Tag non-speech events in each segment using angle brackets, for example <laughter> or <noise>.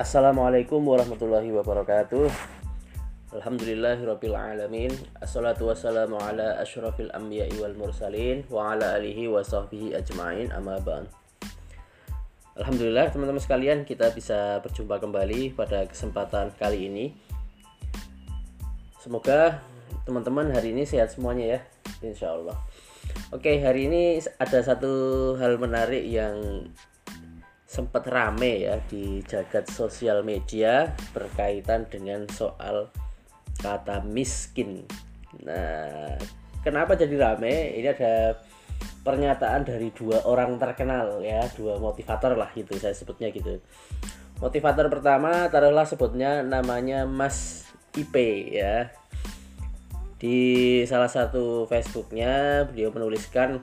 Assalamualaikum warahmatullahi wabarakatuh. Alhamdulillahirabbil alamin. Assalatu wassalamu ala asyrafil anbiya'i wal mursalin wa ala alihi wa sahbihi ajma'in amma ba'd. Alhamdulillah teman-teman sekalian kita bisa berjumpa kembali pada kesempatan kali ini. Semoga teman-teman hari ini sehat semuanya ya Insya Allah Oke hari ini ada satu hal menarik yang sempat rame ya di jagat sosial media berkaitan dengan soal kata miskin. Nah, kenapa jadi rame? Ini ada pernyataan dari dua orang terkenal ya, dua motivator lah gitu saya sebutnya gitu. Motivator pertama taruhlah sebutnya namanya Mas IP ya. Di salah satu Facebooknya beliau menuliskan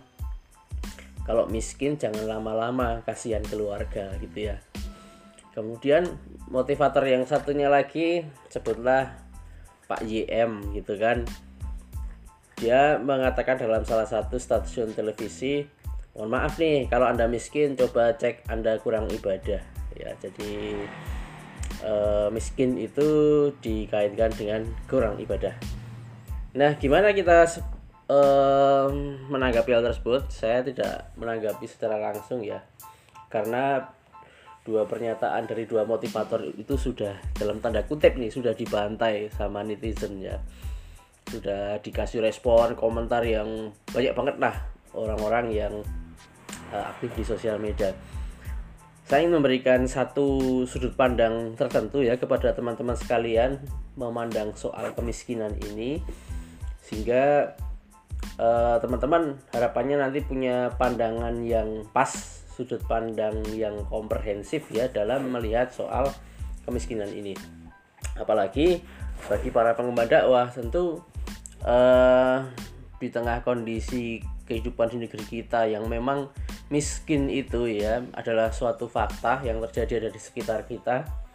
kalau miskin jangan lama-lama kasihan keluarga gitu ya. Kemudian motivator yang satunya lagi sebutlah Pak YM gitu kan. Dia mengatakan dalam salah satu stasiun televisi mohon maaf nih kalau anda miskin coba cek anda kurang ibadah. Ya jadi eh, miskin itu dikaitkan dengan kurang ibadah. Nah gimana kita um, menanggapi hal tersebut saya tidak menanggapi secara langsung ya. Karena dua pernyataan dari dua motivator itu sudah dalam tanda kutip nih sudah dibantai sama netizen ya. Sudah dikasih respon komentar yang banyak banget lah orang-orang yang uh, aktif di sosial media. Saya ingin memberikan satu sudut pandang tertentu ya kepada teman-teman sekalian memandang soal kemiskinan ini sehingga Eh, teman-teman uh, harapannya nanti punya pandangan yang pas sudut pandang yang komprehensif ya dalam melihat soal kemiskinan ini. Apalagi bagi para pengembang dakwah tentu uh, di tengah kondisi kehidupan di negeri kita yang memang miskin itu ya adalah suatu fakta yang terjadi ada di sekitar kita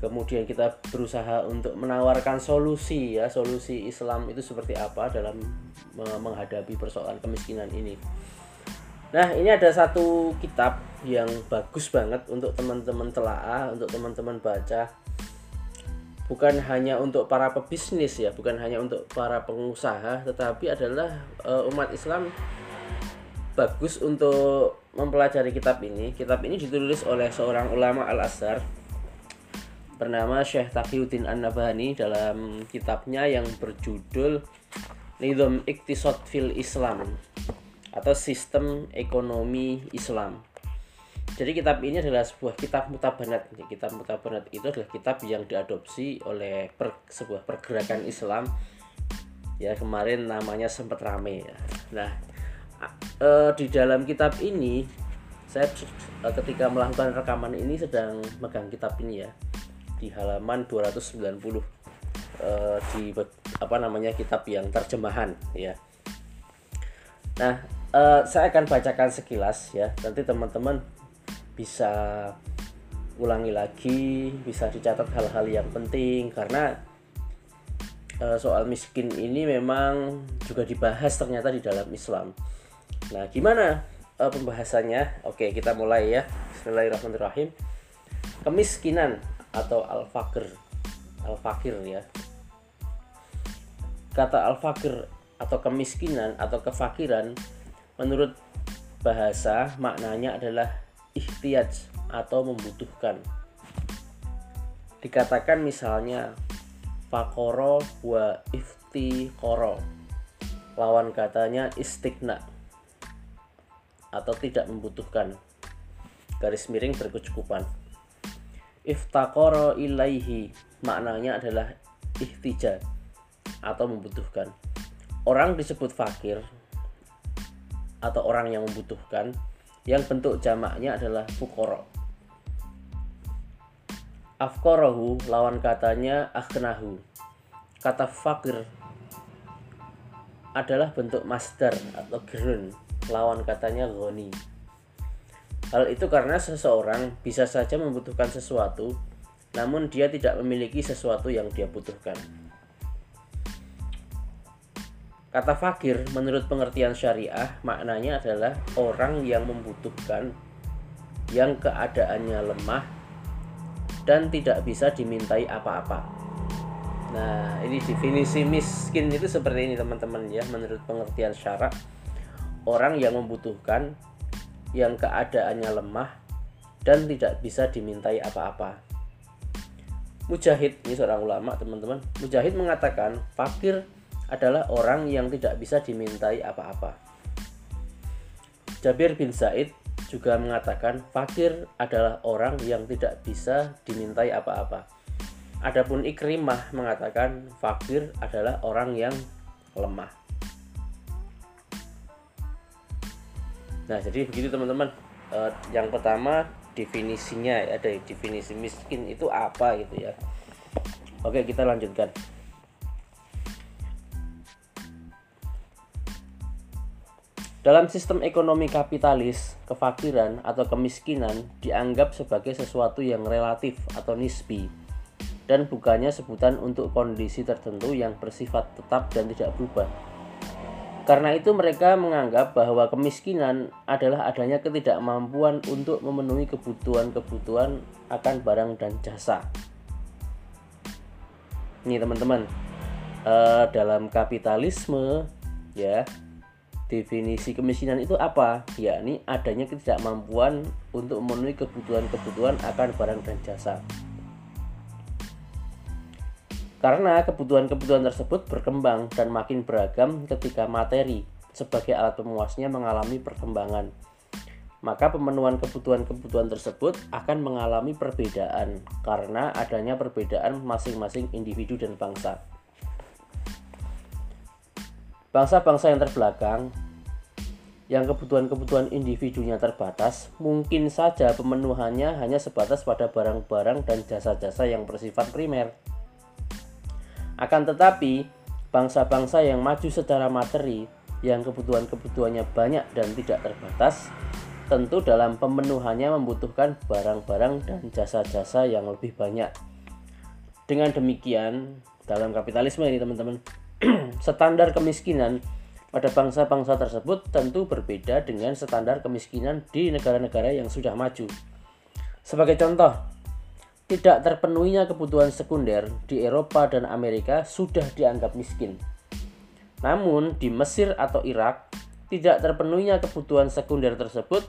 kemudian kita berusaha untuk menawarkan solusi ya solusi Islam itu seperti apa dalam menghadapi persoalan kemiskinan ini. Nah ini ada satu kitab yang bagus banget untuk teman-teman telaah untuk teman-teman baca. Bukan hanya untuk para pebisnis ya bukan hanya untuk para pengusaha tetapi adalah uh, umat Islam bagus untuk mempelajari kitab ini. Kitab ini ditulis oleh seorang ulama al-Azhar bernama Syekh Taqiyuddin An-Nabhani dalam kitabnya yang berjudul Nizam Iktisad fil Islam atau Sistem Ekonomi Islam. Jadi kitab ini adalah sebuah kitab mutabanat. Kitab mutabanat itu adalah kitab yang diadopsi oleh per, sebuah pergerakan Islam. Ya kemarin namanya sempat rame ya. Nah e, di dalam kitab ini saya ketika melakukan rekaman ini sedang megang kitab ini ya di halaman 290 uh, eh, di apa namanya kitab yang terjemahan ya. Nah, uh, saya akan bacakan sekilas ya. Nanti teman-teman bisa ulangi lagi, bisa dicatat hal-hal yang penting karena uh, soal miskin ini memang juga dibahas ternyata di dalam Islam. Nah, gimana pembahasannya? Oke, kita mulai ya. Bismillahirrahmanirrahim. Kemiskinan atau al-fakir. Al-fakir ya. Kata al-fakir atau kemiskinan atau kefakiran menurut bahasa maknanya adalah ikhtiyaj atau membutuhkan. Dikatakan misalnya fakoro wa koro lawan katanya istigna atau tidak membutuhkan. Garis miring berkecukupan iftakoro ilaihi. Maknanya adalah ihtija atau membutuhkan. Orang disebut fakir atau orang yang membutuhkan yang bentuk jamaknya adalah fukoro afkorohu lawan katanya akhnahu. Kata fakir adalah bentuk master atau gerun. Lawan katanya goni Hal itu karena seseorang bisa saja membutuhkan sesuatu, namun dia tidak memiliki sesuatu yang dia butuhkan. Kata fakir menurut pengertian syariah maknanya adalah orang yang membutuhkan yang keadaannya lemah dan tidak bisa dimintai apa-apa. Nah, ini definisi miskin itu seperti ini teman-teman ya menurut pengertian syarak orang yang membutuhkan yang keadaannya lemah dan tidak bisa dimintai apa-apa. Mujahid, ini seorang ulama teman-teman. Mujahid mengatakan fakir adalah orang yang tidak bisa dimintai apa-apa. Jabir bin Zaid juga mengatakan fakir adalah orang yang tidak bisa dimintai apa-apa. Adapun Ikrimah mengatakan fakir adalah orang yang lemah. Nah, jadi begitu teman-teman. E, yang pertama definisinya ya, definisi miskin itu apa gitu ya. Oke, kita lanjutkan. Dalam sistem ekonomi kapitalis, kefakiran atau kemiskinan dianggap sebagai sesuatu yang relatif atau nisbi dan bukannya sebutan untuk kondisi tertentu yang bersifat tetap dan tidak berubah. Karena itu mereka menganggap bahwa kemiskinan adalah adanya ketidakmampuan untuk memenuhi kebutuhan-kebutuhan akan barang dan jasa. Ini teman-teman, uh, dalam kapitalisme ya Definisi kemiskinan itu apa? Yakni adanya ketidakmampuan untuk memenuhi kebutuhan-kebutuhan akan barang dan jasa. Karena kebutuhan-kebutuhan tersebut berkembang dan makin beragam ketika materi sebagai alat pemuasnya mengalami perkembangan. Maka pemenuhan kebutuhan-kebutuhan tersebut akan mengalami perbedaan karena adanya perbedaan masing-masing individu dan bangsa. Bangsa-bangsa yang terbelakang yang kebutuhan-kebutuhan individunya terbatas, mungkin saja pemenuhannya hanya sebatas pada barang-barang dan jasa-jasa yang bersifat primer. Akan tetapi, bangsa-bangsa yang maju secara materi, yang kebutuhan-kebutuhannya banyak dan tidak terbatas, tentu dalam pemenuhannya membutuhkan barang-barang dan jasa-jasa yang lebih banyak. Dengan demikian, dalam kapitalisme ini teman-teman, <clears throat> standar kemiskinan pada bangsa-bangsa tersebut tentu berbeda dengan standar kemiskinan di negara-negara yang sudah maju. Sebagai contoh, tidak terpenuhinya kebutuhan sekunder di Eropa dan Amerika sudah dianggap miskin. Namun di Mesir atau Irak, tidak terpenuhinya kebutuhan sekunder tersebut,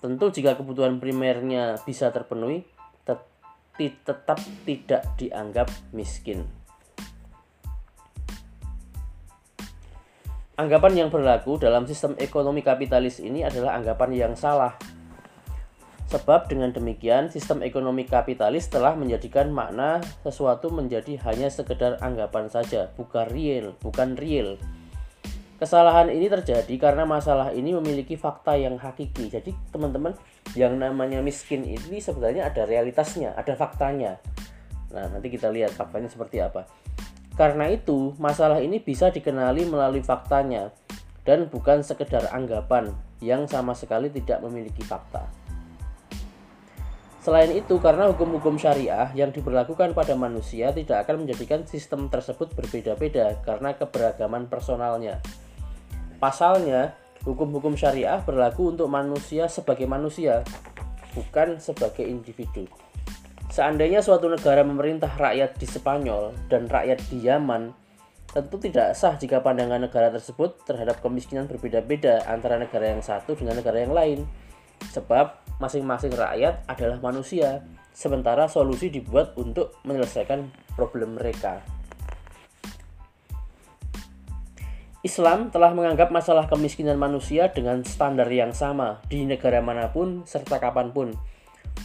tentu jika kebutuhan primernya bisa terpenuhi, tetap tidak dianggap miskin. Anggapan yang berlaku dalam sistem ekonomi kapitalis ini adalah anggapan yang salah. Sebab dengan demikian sistem ekonomi kapitalis telah menjadikan makna sesuatu menjadi hanya sekedar anggapan saja, bukan real, bukan real. Kesalahan ini terjadi karena masalah ini memiliki fakta yang hakiki. Jadi teman-teman, yang namanya miskin ini sebenarnya ada realitasnya, ada faktanya. Nah, nanti kita lihat faktanya seperti apa. Karena itu, masalah ini bisa dikenali melalui faktanya dan bukan sekedar anggapan yang sama sekali tidak memiliki fakta. Selain itu, karena hukum-hukum syariah yang diberlakukan pada manusia tidak akan menjadikan sistem tersebut berbeda-beda karena keberagaman personalnya. Pasalnya, hukum-hukum syariah berlaku untuk manusia sebagai manusia, bukan sebagai individu. Seandainya suatu negara memerintah rakyat di Spanyol dan rakyat di Yaman, tentu tidak sah jika pandangan negara tersebut terhadap kemiskinan berbeda-beda antara negara yang satu dengan negara yang lain. Sebab masing-masing rakyat adalah manusia, sementara solusi dibuat untuk menyelesaikan problem mereka. Islam telah menganggap masalah kemiskinan manusia dengan standar yang sama di negara mana pun serta kapan pun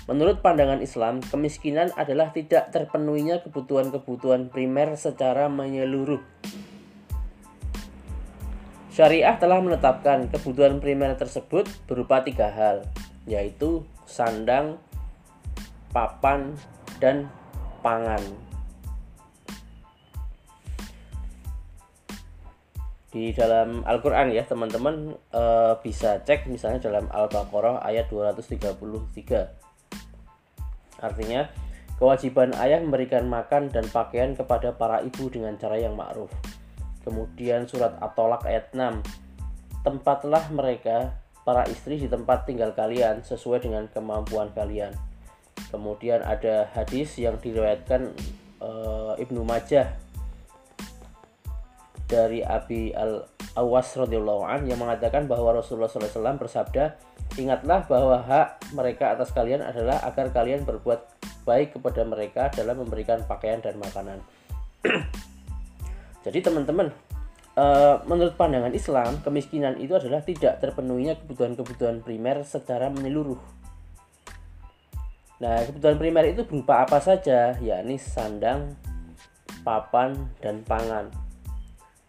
Menurut pandangan Islam, kemiskinan adalah tidak terpenuhinya kebutuhan-kebutuhan primer secara menyeluruh. Syariah telah menetapkan kebutuhan primer tersebut berupa tiga hal, yaitu sandang, papan, dan pangan. Di dalam Al-Quran ya teman-teman e, bisa cek misalnya dalam Al-Baqarah ayat 233 Artinya, kewajiban ayah memberikan makan dan pakaian kepada para ibu dengan cara yang ma'ruf. Kemudian surat At-Tolak ayat 6. Tempatlah mereka para istri di tempat tinggal kalian sesuai dengan kemampuan kalian. kemudian ada hadis yang diriwayatkan uh, Ibnu Majah dari Abi Al Awas radhiyallahu an yang mengatakan bahwa Rasulullah SAW bersabda, ingatlah bahwa hak mereka atas kalian adalah agar kalian berbuat baik kepada mereka dalam memberikan pakaian dan makanan. <clears throat> Jadi teman-teman, uh, menurut pandangan Islam, kemiskinan itu adalah tidak terpenuhinya kebutuhan-kebutuhan primer secara menyeluruh. Nah, kebutuhan primer itu berupa apa saja, yakni sandang, papan, dan pangan.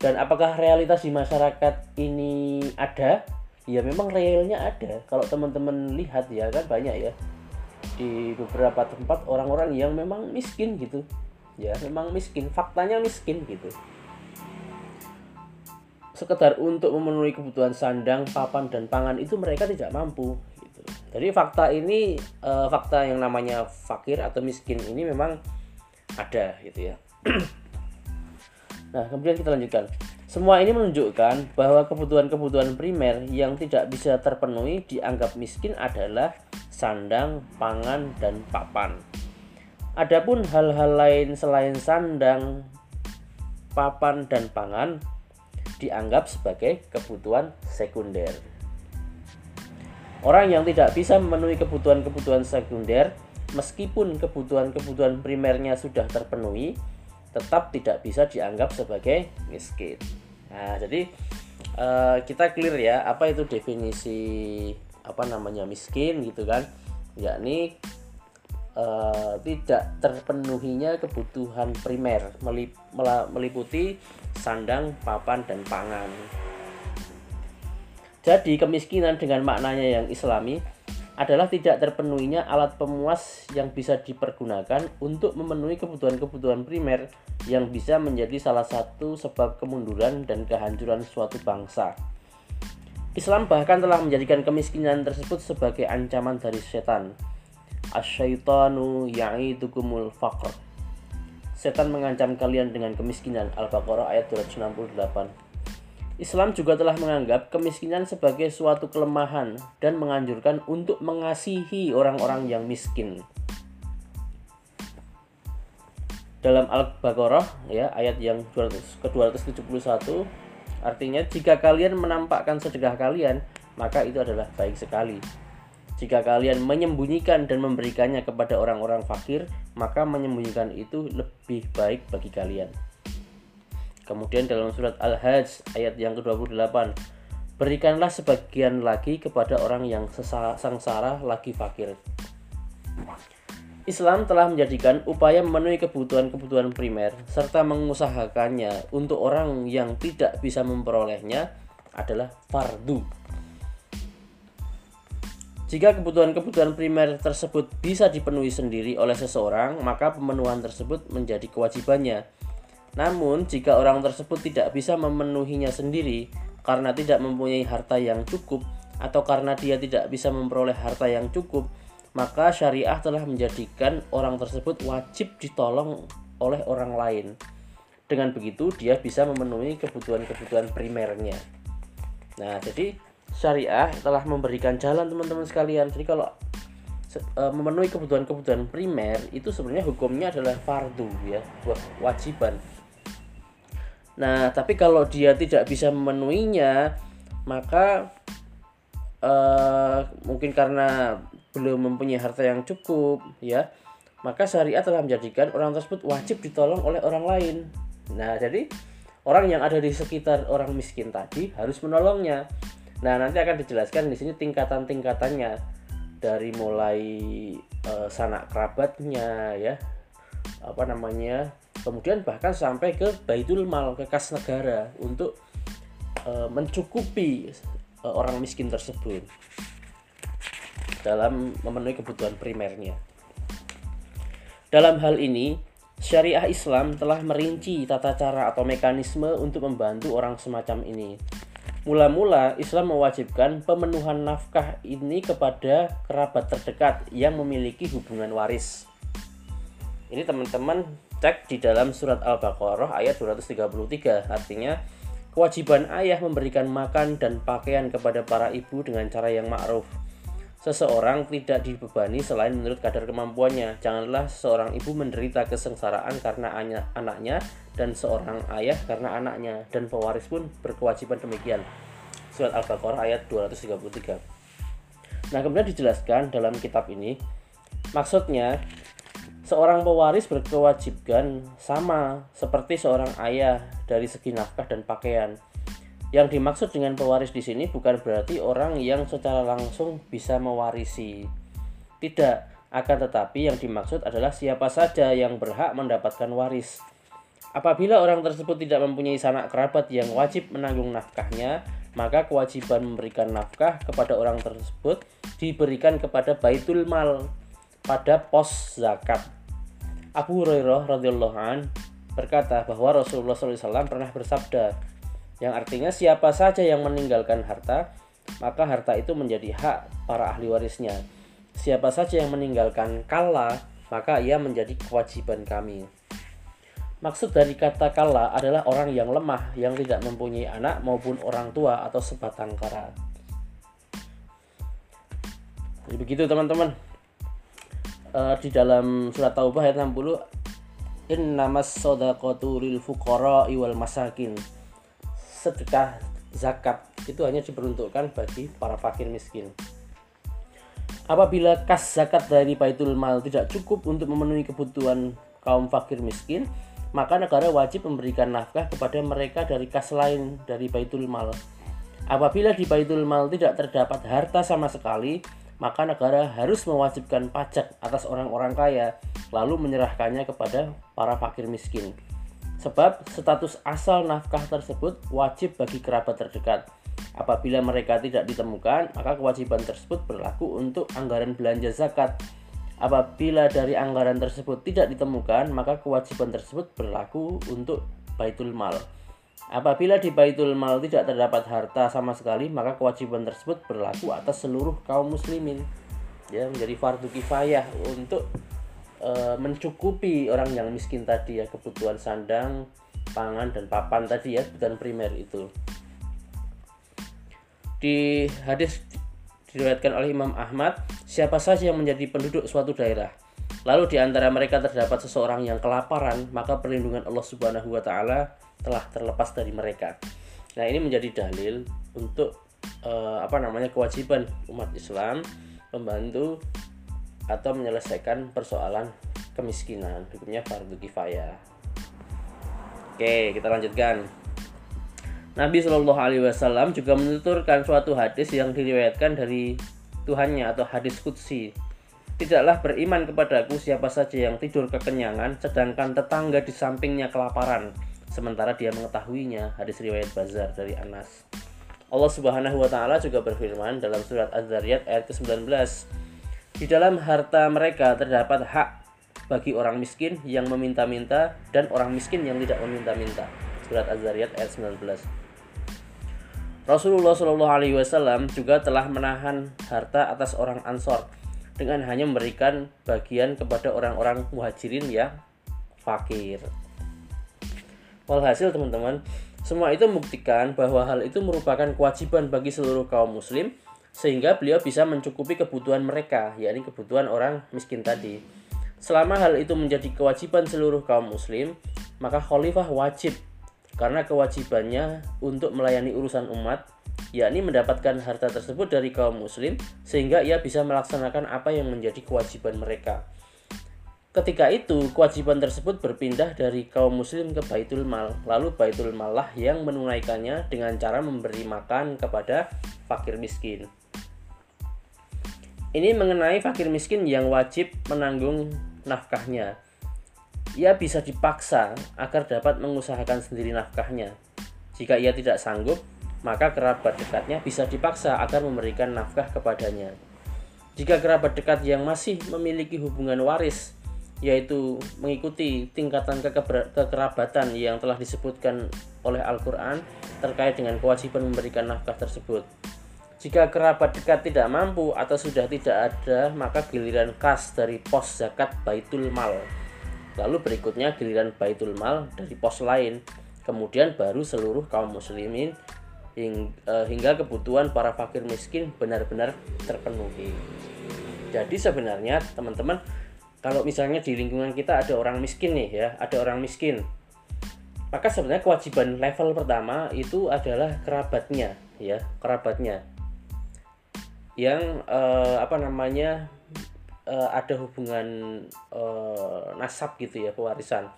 Dan apakah realitas di masyarakat ini ada? Ya memang realnya ada. Kalau teman-teman lihat ya kan banyak ya di beberapa tempat orang-orang yang memang miskin gitu. Ya, memang miskin, faktanya miskin gitu. Sekedar untuk memenuhi kebutuhan sandang, papan dan pangan itu mereka tidak mampu jadi fakta ini uh, fakta yang namanya fakir atau miskin ini memang ada gitu ya. <clears throat> nah, kemudian kita lanjutkan. Semua ini menunjukkan bahwa kebutuhan-kebutuhan primer yang tidak bisa terpenuhi dianggap miskin adalah sandang, pangan, dan papan. Adapun hal-hal lain selain sandang, papan, dan pangan dianggap sebagai kebutuhan sekunder. Orang yang tidak bisa memenuhi kebutuhan-kebutuhan sekunder, meskipun kebutuhan-kebutuhan primernya sudah terpenuhi, tetap tidak bisa dianggap sebagai miskin. Nah, jadi uh, kita clear ya, apa itu definisi apa namanya miskin gitu kan? Yakni uh, tidak terpenuhinya kebutuhan primer meliputi sandang, papan, dan pangan. Jadi kemiskinan dengan maknanya yang islami adalah tidak terpenuhinya alat pemuas yang bisa dipergunakan untuk memenuhi kebutuhan-kebutuhan primer yang bisa menjadi salah satu sebab kemunduran dan kehancuran suatu bangsa. Islam bahkan telah menjadikan kemiskinan tersebut sebagai ancaman dari setan. Asyaitanu ya'idukumul faqr. Setan mengancam kalian dengan kemiskinan. Al-Baqarah ayat 268. Islam juga telah menganggap kemiskinan sebagai suatu kelemahan dan menganjurkan untuk mengasihi orang-orang yang miskin. Dalam Al-Baqarah ya ayat yang ke-271 artinya jika kalian menampakkan sedekah kalian maka itu adalah baik sekali. Jika kalian menyembunyikan dan memberikannya kepada orang-orang fakir, maka menyembunyikan itu lebih baik bagi kalian. Kemudian dalam surat Al-Hajj ayat yang ke-28 Berikanlah sebagian lagi kepada orang yang sengsara lagi fakir Islam telah menjadikan upaya memenuhi kebutuhan-kebutuhan primer serta mengusahakannya untuk orang yang tidak bisa memperolehnya adalah fardu. Jika kebutuhan-kebutuhan primer tersebut bisa dipenuhi sendiri oleh seseorang, maka pemenuhan tersebut menjadi kewajibannya namun, jika orang tersebut tidak bisa memenuhinya sendiri karena tidak mempunyai harta yang cukup atau karena dia tidak bisa memperoleh harta yang cukup, maka syariah telah menjadikan orang tersebut wajib ditolong oleh orang lain. Dengan begitu, dia bisa memenuhi kebutuhan-kebutuhan primernya. Nah, jadi syariah telah memberikan jalan teman-teman sekalian. Jadi kalau e, memenuhi kebutuhan-kebutuhan primer itu sebenarnya hukumnya adalah fardu ya, kewajiban Nah, tapi kalau dia tidak bisa memenuhinya, maka uh, mungkin karena belum mempunyai harta yang cukup, ya, maka syariat telah menjadikan orang tersebut wajib ditolong oleh orang lain. Nah, jadi orang yang ada di sekitar orang miskin tadi harus menolongnya. Nah, nanti akan dijelaskan di sini tingkatan-tingkatannya dari mulai uh, sanak kerabatnya, ya, apa namanya kemudian bahkan sampai ke Baitul Mal ke kas negara untuk e, mencukupi e, orang miskin tersebut dalam memenuhi kebutuhan primernya. Dalam hal ini, syariah Islam telah merinci tata cara atau mekanisme untuk membantu orang semacam ini. Mula-mula Islam mewajibkan pemenuhan nafkah ini kepada kerabat terdekat yang memiliki hubungan waris. Ini teman-teman cek di dalam surat Al-Baqarah ayat 233 artinya kewajiban ayah memberikan makan dan pakaian kepada para ibu dengan cara yang ma'ruf seseorang tidak dibebani selain menurut kadar kemampuannya. Janganlah seorang ibu menderita kesengsaraan karena anaknya dan seorang ayah karena anaknya dan pewaris pun berkewajiban demikian. Surat Al-Baqarah ayat 233. Nah, kemudian dijelaskan dalam kitab ini maksudnya seorang pewaris berkewajiban sama seperti seorang ayah dari segi nafkah dan pakaian. Yang dimaksud dengan pewaris di sini bukan berarti orang yang secara langsung bisa mewarisi. Tidak, akan tetapi yang dimaksud adalah siapa saja yang berhak mendapatkan waris. Apabila orang tersebut tidak mempunyai sanak kerabat yang wajib menanggung nafkahnya, maka kewajiban memberikan nafkah kepada orang tersebut diberikan kepada Baitul Mal pada pos zakat. Abu Hurairah radhiyallahu an berkata bahwa Rasulullah SAW pernah bersabda, yang artinya siapa saja yang meninggalkan harta, maka harta itu menjadi hak para ahli warisnya. Siapa saja yang meninggalkan kala, maka ia menjadi kewajiban kami. Maksud dari kata kala adalah orang yang lemah, yang tidak mempunyai anak maupun orang tua atau sebatang kara. Jadi begitu teman-teman. Uh, di dalam surat Taubah ayat 60 Innamas sodaqatu lil fuqara wal masakin sedekah zakat itu hanya diperuntukkan bagi para fakir miskin. Apabila kas zakat dari Baitul Mal tidak cukup untuk memenuhi kebutuhan kaum fakir miskin, maka negara wajib memberikan nafkah kepada mereka dari kas lain dari Baitul Mal. Apabila di Baitul Mal tidak terdapat harta sama sekali, maka negara harus mewajibkan pajak atas orang-orang kaya, lalu menyerahkannya kepada para fakir miskin. Sebab status asal nafkah tersebut wajib bagi kerabat terdekat. Apabila mereka tidak ditemukan, maka kewajiban tersebut berlaku untuk anggaran belanja zakat. Apabila dari anggaran tersebut tidak ditemukan, maka kewajiban tersebut berlaku untuk baitul mal. Apabila di baitul mal tidak terdapat harta sama sekali, maka kewajiban tersebut berlaku atas seluruh kaum muslimin. Ya, menjadi fardu kifayah untuk e, mencukupi orang yang miskin tadi ya kebutuhan sandang, pangan dan papan tadi ya kebutuhan primer itu. Di hadis diriwayatkan oleh Imam Ahmad, siapa saja yang menjadi penduduk suatu daerah, lalu di antara mereka terdapat seseorang yang kelaparan, maka perlindungan Allah Subhanahu wa taala telah terlepas dari mereka. Nah, ini menjadi dalil untuk uh, apa namanya kewajiban umat Islam membantu atau menyelesaikan persoalan kemiskinan hukumnya fardu kifayah oke kita lanjutkan Nabi Shallallahu Alaihi Wasallam juga menuturkan suatu hadis yang diriwayatkan dari Tuhannya atau hadis kutsi Tidaklah beriman kepadaku siapa saja yang tidur kekenyangan sedangkan tetangga di sampingnya kelaparan sementara dia mengetahuinya. Hadis riwayat Bazar dari Anas. Allah Subhanahu wa taala juga berfirman dalam surat Az-Zariyat ayat ke-19 di dalam harta mereka terdapat hak bagi orang miskin yang meminta-minta dan orang miskin yang tidak meminta-minta. Surat Az-Zariyat ayat 19. Rasulullah Shallallahu Alaihi Wasallam juga telah menahan harta atas orang Ansor dengan hanya memberikan bagian kepada orang-orang muhajirin yang fakir. Walhasil teman-teman, semua itu membuktikan bahwa hal itu merupakan kewajiban bagi seluruh kaum muslim sehingga beliau bisa mencukupi kebutuhan mereka, yakni kebutuhan orang miskin tadi. Selama hal itu menjadi kewajiban seluruh kaum muslim, maka khalifah wajib karena kewajibannya untuk melayani urusan umat, yakni mendapatkan harta tersebut dari kaum muslim sehingga ia bisa melaksanakan apa yang menjadi kewajiban mereka. Ketika itu, kewajiban tersebut berpindah dari kaum muslim ke Baitul Mal. Lalu Baitul Mal lah yang menunaikannya dengan cara memberi makan kepada fakir miskin. Ini mengenai fakir miskin yang wajib menanggung nafkahnya. Ia bisa dipaksa agar dapat mengusahakan sendiri nafkahnya. Jika ia tidak sanggup, maka kerabat dekatnya bisa dipaksa agar memberikan nafkah kepadanya. Jika kerabat dekat yang masih memiliki hubungan waris, yaitu mengikuti tingkatan kekerabatan yang telah disebutkan oleh Al-Quran terkait dengan kewajiban memberikan nafkah tersebut, jika kerabat dekat tidak mampu atau sudah tidak ada, maka giliran kas dari pos zakat Baitul Mal. Lalu berikutnya giliran Baitul Mal dari pos lain. Kemudian baru seluruh kaum muslimin uh, hingga kebutuhan para fakir miskin benar-benar terpenuhi. Jadi sebenarnya teman-teman kalau misalnya di lingkungan kita ada orang miskin nih ya, ada orang miskin. Maka sebenarnya kewajiban level pertama itu adalah kerabatnya ya, kerabatnya. Yang uh, apa namanya? uh, ada hubungan uh, nasab gitu ya, pewarisan.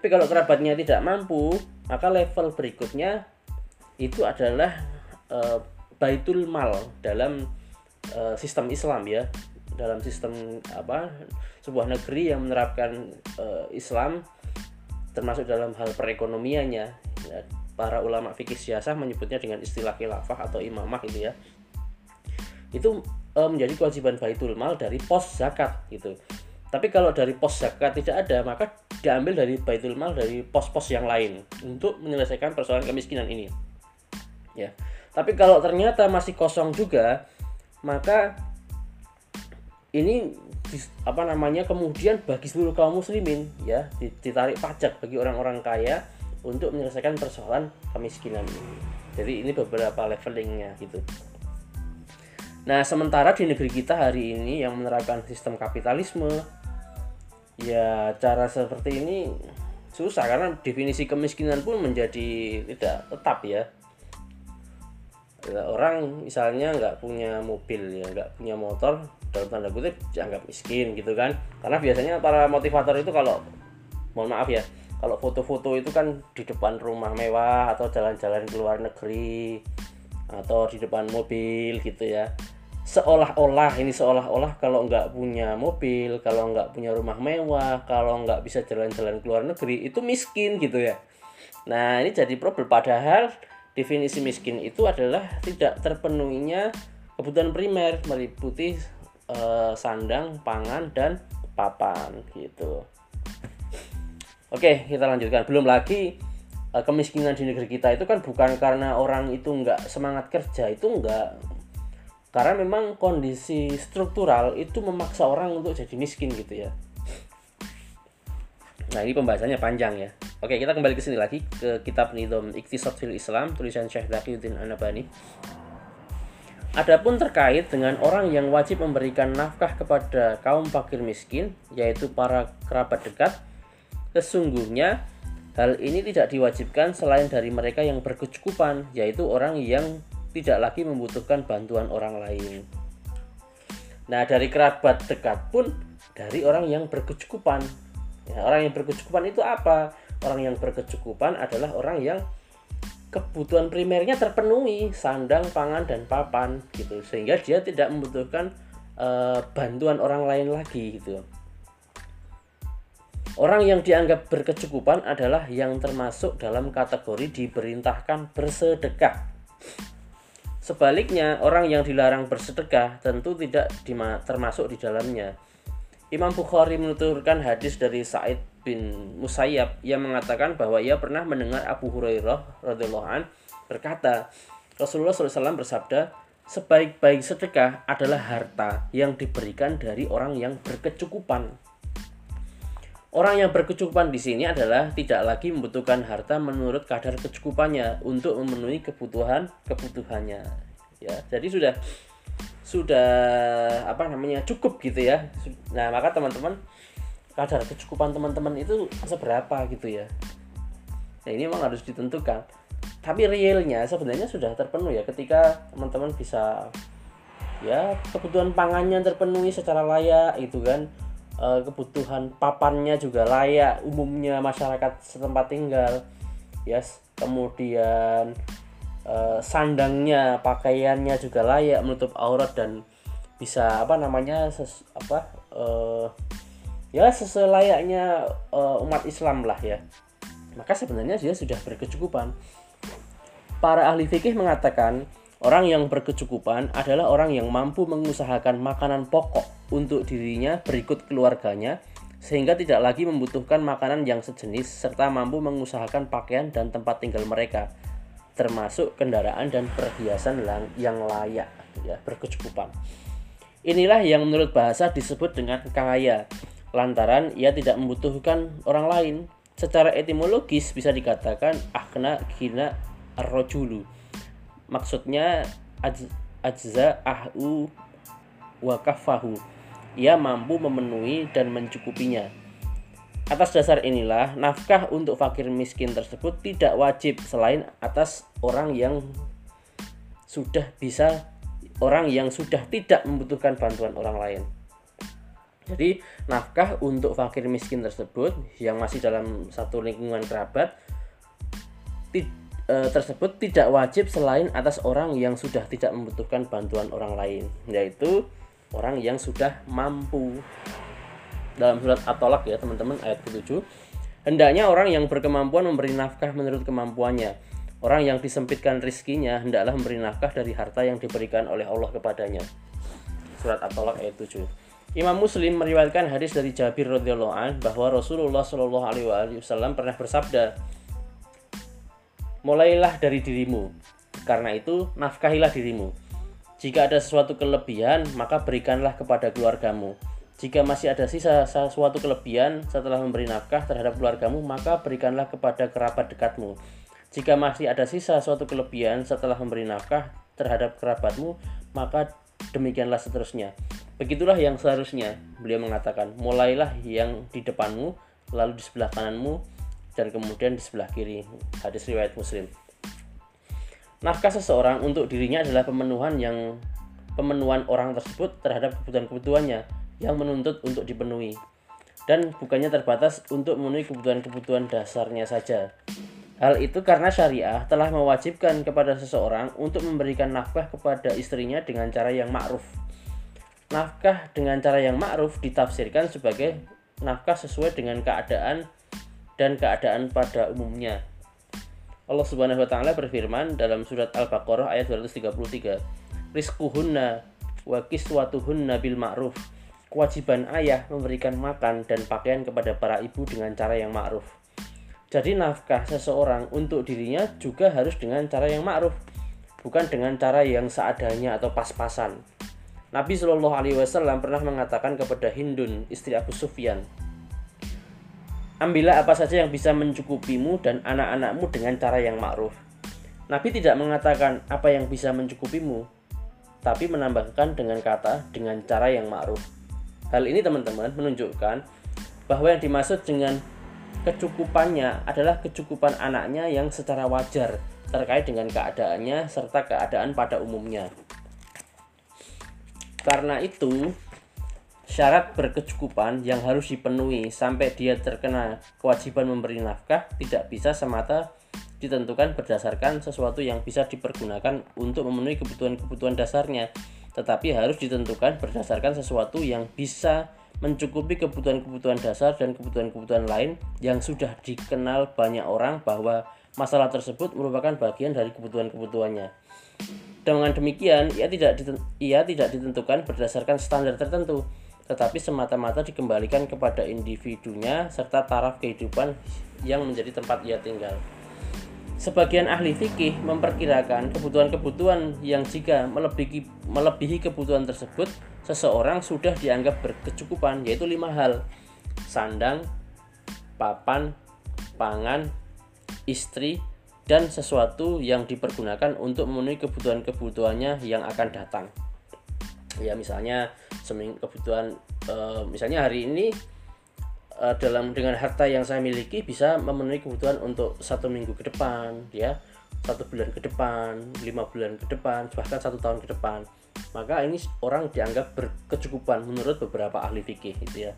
Tapi kalau kerabatnya tidak mampu, maka level berikutnya itu adalah uh, baitul mal dalam uh, sistem Islam ya dalam sistem apa sebuah negeri yang menerapkan uh, Islam termasuk dalam hal perekonomiannya ya, para ulama fikih siasah menyebutnya dengan istilah khilafah atau imamah itu ya itu uh, menjadi kewajiban baitul mal dari pos zakat gitu tapi kalau dari pos zakat tidak ada maka diambil dari baitul mal dari pos-pos yang lain untuk menyelesaikan persoalan kemiskinan ini ya tapi kalau ternyata masih kosong juga maka ini apa namanya kemudian bagi seluruh kaum muslimin ya ditarik pajak bagi orang-orang kaya untuk menyelesaikan persoalan kemiskinan ini. Jadi ini beberapa levelingnya gitu. Nah sementara di negeri kita hari ini yang menerapkan sistem kapitalisme ya cara seperti ini susah karena definisi kemiskinan pun menjadi tidak tetap ya. Orang misalnya nggak punya mobil ya nggak punya motor dalam tanda kutip dianggap miskin gitu kan. Karena biasanya para motivator itu kalau mohon maaf ya kalau foto-foto itu kan di depan rumah mewah atau jalan-jalan ke luar negeri atau di depan mobil gitu ya seolah-olah ini seolah-olah kalau nggak punya mobil kalau nggak punya rumah mewah kalau nggak bisa jalan-jalan ke luar negeri itu miskin gitu ya nah ini jadi problem padahal Definisi miskin itu adalah tidak terpenuhinya kebutuhan primer meliputi uh, sandang, pangan dan papan gitu. Oke, kita lanjutkan. Belum lagi uh, kemiskinan di negeri kita itu kan bukan karena orang itu nggak semangat kerja, itu nggak karena memang kondisi struktural itu memaksa orang untuk jadi miskin gitu ya. Nah, ini pembahasannya panjang ya. Oke, kita kembali ke sini lagi ke kitab Nidom Iktisad fil Islam tulisan Syekh Taqiyuddin Anabani. Adapun terkait dengan orang yang wajib memberikan nafkah kepada kaum fakir miskin, yaitu para kerabat dekat, sesungguhnya hal ini tidak diwajibkan selain dari mereka yang berkecukupan, yaitu orang yang tidak lagi membutuhkan bantuan orang lain. Nah, dari kerabat dekat pun dari orang yang berkecukupan. Ya, orang yang berkecukupan itu apa? orang yang berkecukupan adalah orang yang kebutuhan primernya terpenuhi sandang pangan dan papan gitu sehingga dia tidak membutuhkan uh, bantuan orang lain lagi gitu orang yang dianggap berkecukupan adalah yang termasuk dalam kategori diperintahkan bersedekah sebaliknya orang yang dilarang bersedekah tentu tidak termasuk di dalamnya Imam Bukhari menuturkan hadis dari Sa'id bin Musayyab yang mengatakan bahwa ia pernah mendengar Abu Hurairah radhiyallahu an berkata, Rasulullah SAW bersabda, sebaik-baik sedekah adalah harta yang diberikan dari orang yang berkecukupan. Orang yang berkecukupan di sini adalah tidak lagi membutuhkan harta menurut kadar kecukupannya untuk memenuhi kebutuhan kebutuhannya. Ya, jadi sudah sudah apa namanya cukup gitu ya. Nah maka teman-teman kadar kecukupan teman-teman itu seberapa gitu ya. Nah ini memang harus ditentukan. Tapi realnya sebenarnya sudah terpenuhi ya ketika teman-teman bisa ya kebutuhan pangannya terpenuhi secara layak itu kan e, kebutuhan papannya juga layak umumnya masyarakat setempat tinggal. Yes kemudian uh, sandangnya pakaiannya juga layak menutup aurat dan bisa apa namanya ses, apa uh, ya seselayaknya uh, umat Islam lah ya. Maka sebenarnya dia sudah berkecukupan. Para ahli fikih mengatakan orang yang berkecukupan adalah orang yang mampu mengusahakan makanan pokok untuk dirinya berikut keluarganya sehingga tidak lagi membutuhkan makanan yang sejenis serta mampu mengusahakan pakaian dan tempat tinggal mereka termasuk kendaraan dan perhiasan yang layak ya berkecukupan. Inilah yang menurut bahasa disebut dengan kaya lantaran ia tidak membutuhkan orang lain. Secara etimologis bisa dikatakan akna gina rojulu maksudnya aj, ajza ahu wa kafahu ia mampu memenuhi dan mencukupinya Atas dasar inilah, nafkah untuk fakir miskin tersebut tidak wajib selain atas orang yang sudah bisa orang yang sudah tidak membutuhkan bantuan orang lain. Jadi, nafkah untuk fakir miskin tersebut yang masih dalam satu lingkungan kerabat ti, e, tersebut tidak wajib selain atas orang yang sudah tidak membutuhkan bantuan orang lain, yaitu orang yang sudah mampu. Dalam surat At-Tolak ya teman-teman ayat ke-7 hendaknya orang yang berkemampuan memberi nafkah menurut kemampuannya. Orang yang disempitkan rizkinya hendaklah memberi nafkah dari harta yang diberikan oleh Allah kepadanya. Surat At-Tolak ayat 7 Imam Muslim meriwayatkan hadis dari Jabir radhiyallahu an bahwa Rasulullah shallallahu alaihi wasallam pernah bersabda, "Mulailah dari dirimu. Karena itu, nafkahilah dirimu. Jika ada sesuatu kelebihan, maka berikanlah kepada keluargamu. Jika masih ada sisa sesuatu kelebihan setelah memberi nafkah terhadap keluargamu, maka berikanlah kepada kerabat dekatmu. Jika masih ada sisa suatu kelebihan setelah memberi nafkah terhadap kerabatmu, maka demikianlah seterusnya. Begitulah yang seharusnya. Beliau mengatakan, mulailah yang di depanmu, lalu di sebelah kananmu, dan kemudian di sebelah kiri. Hadis riwayat Muslim. Nafkah seseorang untuk dirinya adalah pemenuhan yang pemenuhan orang tersebut terhadap kebutuhan-kebutuhannya yang menuntut untuk dipenuhi dan bukannya terbatas untuk memenuhi kebutuhan-kebutuhan dasarnya saja. Hal itu karena syariah telah mewajibkan kepada seseorang untuk memberikan nafkah kepada istrinya dengan cara yang ma'ruf. Nafkah dengan cara yang ma'ruf ditafsirkan sebagai nafkah sesuai dengan keadaan dan keadaan pada umumnya. Allah Subhanahu wa taala berfirman dalam surat Al-Baqarah ayat 233, "Rizquhunna wa kiswatuhunna bil ma'ruf." kewajiban ayah memberikan makan dan pakaian kepada para ibu dengan cara yang ma'ruf. Jadi nafkah seseorang untuk dirinya juga harus dengan cara yang ma'ruf, bukan dengan cara yang seadanya atau pas-pasan. Nabi Shallallahu Alaihi Wasallam pernah mengatakan kepada Hindun, istri Abu Sufyan, Ambillah apa saja yang bisa mencukupimu dan anak-anakmu dengan cara yang ma'ruf. Nabi tidak mengatakan apa yang bisa mencukupimu, tapi menambahkan dengan kata dengan cara yang ma'ruf. Hal ini teman-teman menunjukkan bahwa yang dimaksud dengan kecukupannya adalah kecukupan anaknya yang secara wajar terkait dengan keadaannya serta keadaan pada umumnya. Karena itu, syarat berkecukupan yang harus dipenuhi sampai dia terkena kewajiban memberi nafkah tidak bisa semata ditentukan berdasarkan sesuatu yang bisa dipergunakan untuk memenuhi kebutuhan-kebutuhan dasarnya tetapi harus ditentukan berdasarkan sesuatu yang bisa mencukupi kebutuhan-kebutuhan dasar dan kebutuhan-kebutuhan lain yang sudah dikenal banyak orang bahwa masalah tersebut merupakan bagian dari kebutuhan-kebutuhannya. Dengan demikian, ia tidak ditentukan berdasarkan standar tertentu, tetapi semata-mata dikembalikan kepada individunya serta taraf kehidupan yang menjadi tempat ia tinggal. Sebagian ahli fikih memperkirakan kebutuhan-kebutuhan yang jika melebihi, melebihi kebutuhan tersebut, seseorang sudah dianggap berkecukupan, yaitu lima hal: sandang, papan, pangan, istri, dan sesuatu yang dipergunakan untuk memenuhi kebutuhan-kebutuhannya yang akan datang. Ya, misalnya seming kebutuhan, e, misalnya hari ini uh, dalam dengan harta yang saya miliki bisa memenuhi kebutuhan untuk satu minggu ke depan ya. Satu bulan ke depan lima bulan ke depan bahkan satu tahun ke depan. Maka ini orang dianggap berkecukupan menurut beberapa ahli fikih gitu ya.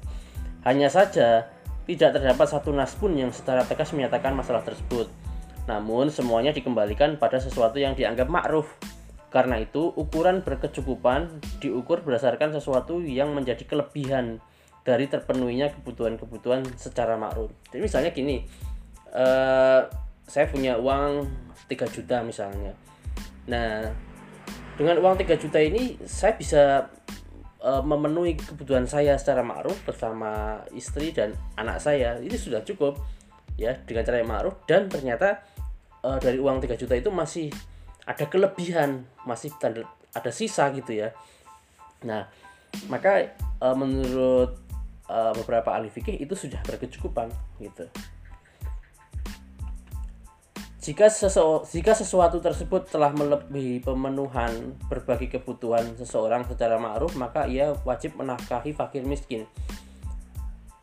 Hanya saja tidak terdapat satu nas pun yang secara tegas menyatakan masalah tersebut. Namun semuanya dikembalikan pada sesuatu yang dianggap ma'ruf karena itu ukuran berkecukupan diukur berdasarkan sesuatu yang menjadi kelebihan dari terpenuhinya kebutuhan-kebutuhan secara makruf. Jadi misalnya gini, uh, saya punya uang 3 juta misalnya. Nah, dengan uang 3 juta ini saya bisa uh, memenuhi kebutuhan saya secara makruf bersama istri dan anak saya. Ini sudah cukup ya dengan cara yang makruf dan ternyata uh, dari uang 3 juta itu masih ada kelebihan, masih ada sisa gitu ya. Nah, maka uh, menurut uh, beberapa ahli fikih itu sudah berkecukupan gitu. jika, sesu jika sesuatu tersebut telah melebihi pemenuhan berbagai kebutuhan seseorang secara ma'ruf, maka ia wajib menafkahi fakir miskin.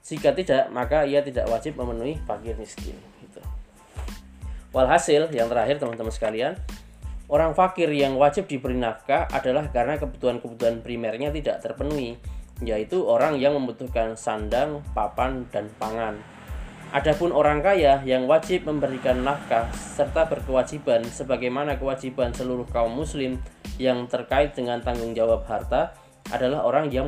Jika tidak, maka ia tidak wajib memenuhi fakir miskin. Gitu. Walhasil, yang terakhir teman-teman sekalian, orang fakir yang wajib diberi nafkah adalah karena kebutuhan-kebutuhan primernya tidak terpenuhi, yaitu orang yang membutuhkan sandang, papan, dan pangan Adapun orang kaya yang wajib memberikan nafkah serta berkewajiban sebagaimana kewajiban seluruh kaum muslim yang terkait dengan tanggung jawab harta adalah orang yang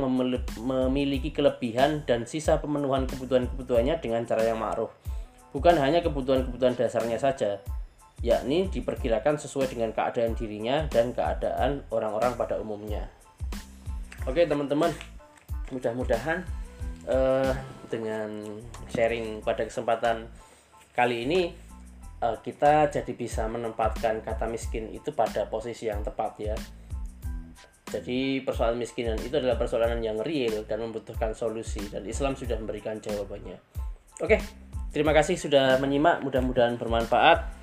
memiliki kelebihan dan sisa pemenuhan kebutuhan-kebutuhannya dengan cara yang ma'ruf. Bukan hanya kebutuhan-kebutuhan dasarnya saja, yakni diperkirakan sesuai dengan keadaan dirinya dan keadaan orang-orang pada umumnya. Oke teman-teman, mudah-mudahan uh, dengan sharing pada kesempatan kali ini uh, kita jadi bisa menempatkan kata miskin itu pada posisi yang tepat ya. Jadi persoalan miskinan itu adalah persoalan yang real dan membutuhkan solusi dan Islam sudah memberikan jawabannya. Oke, terima kasih sudah menyimak, mudah-mudahan bermanfaat.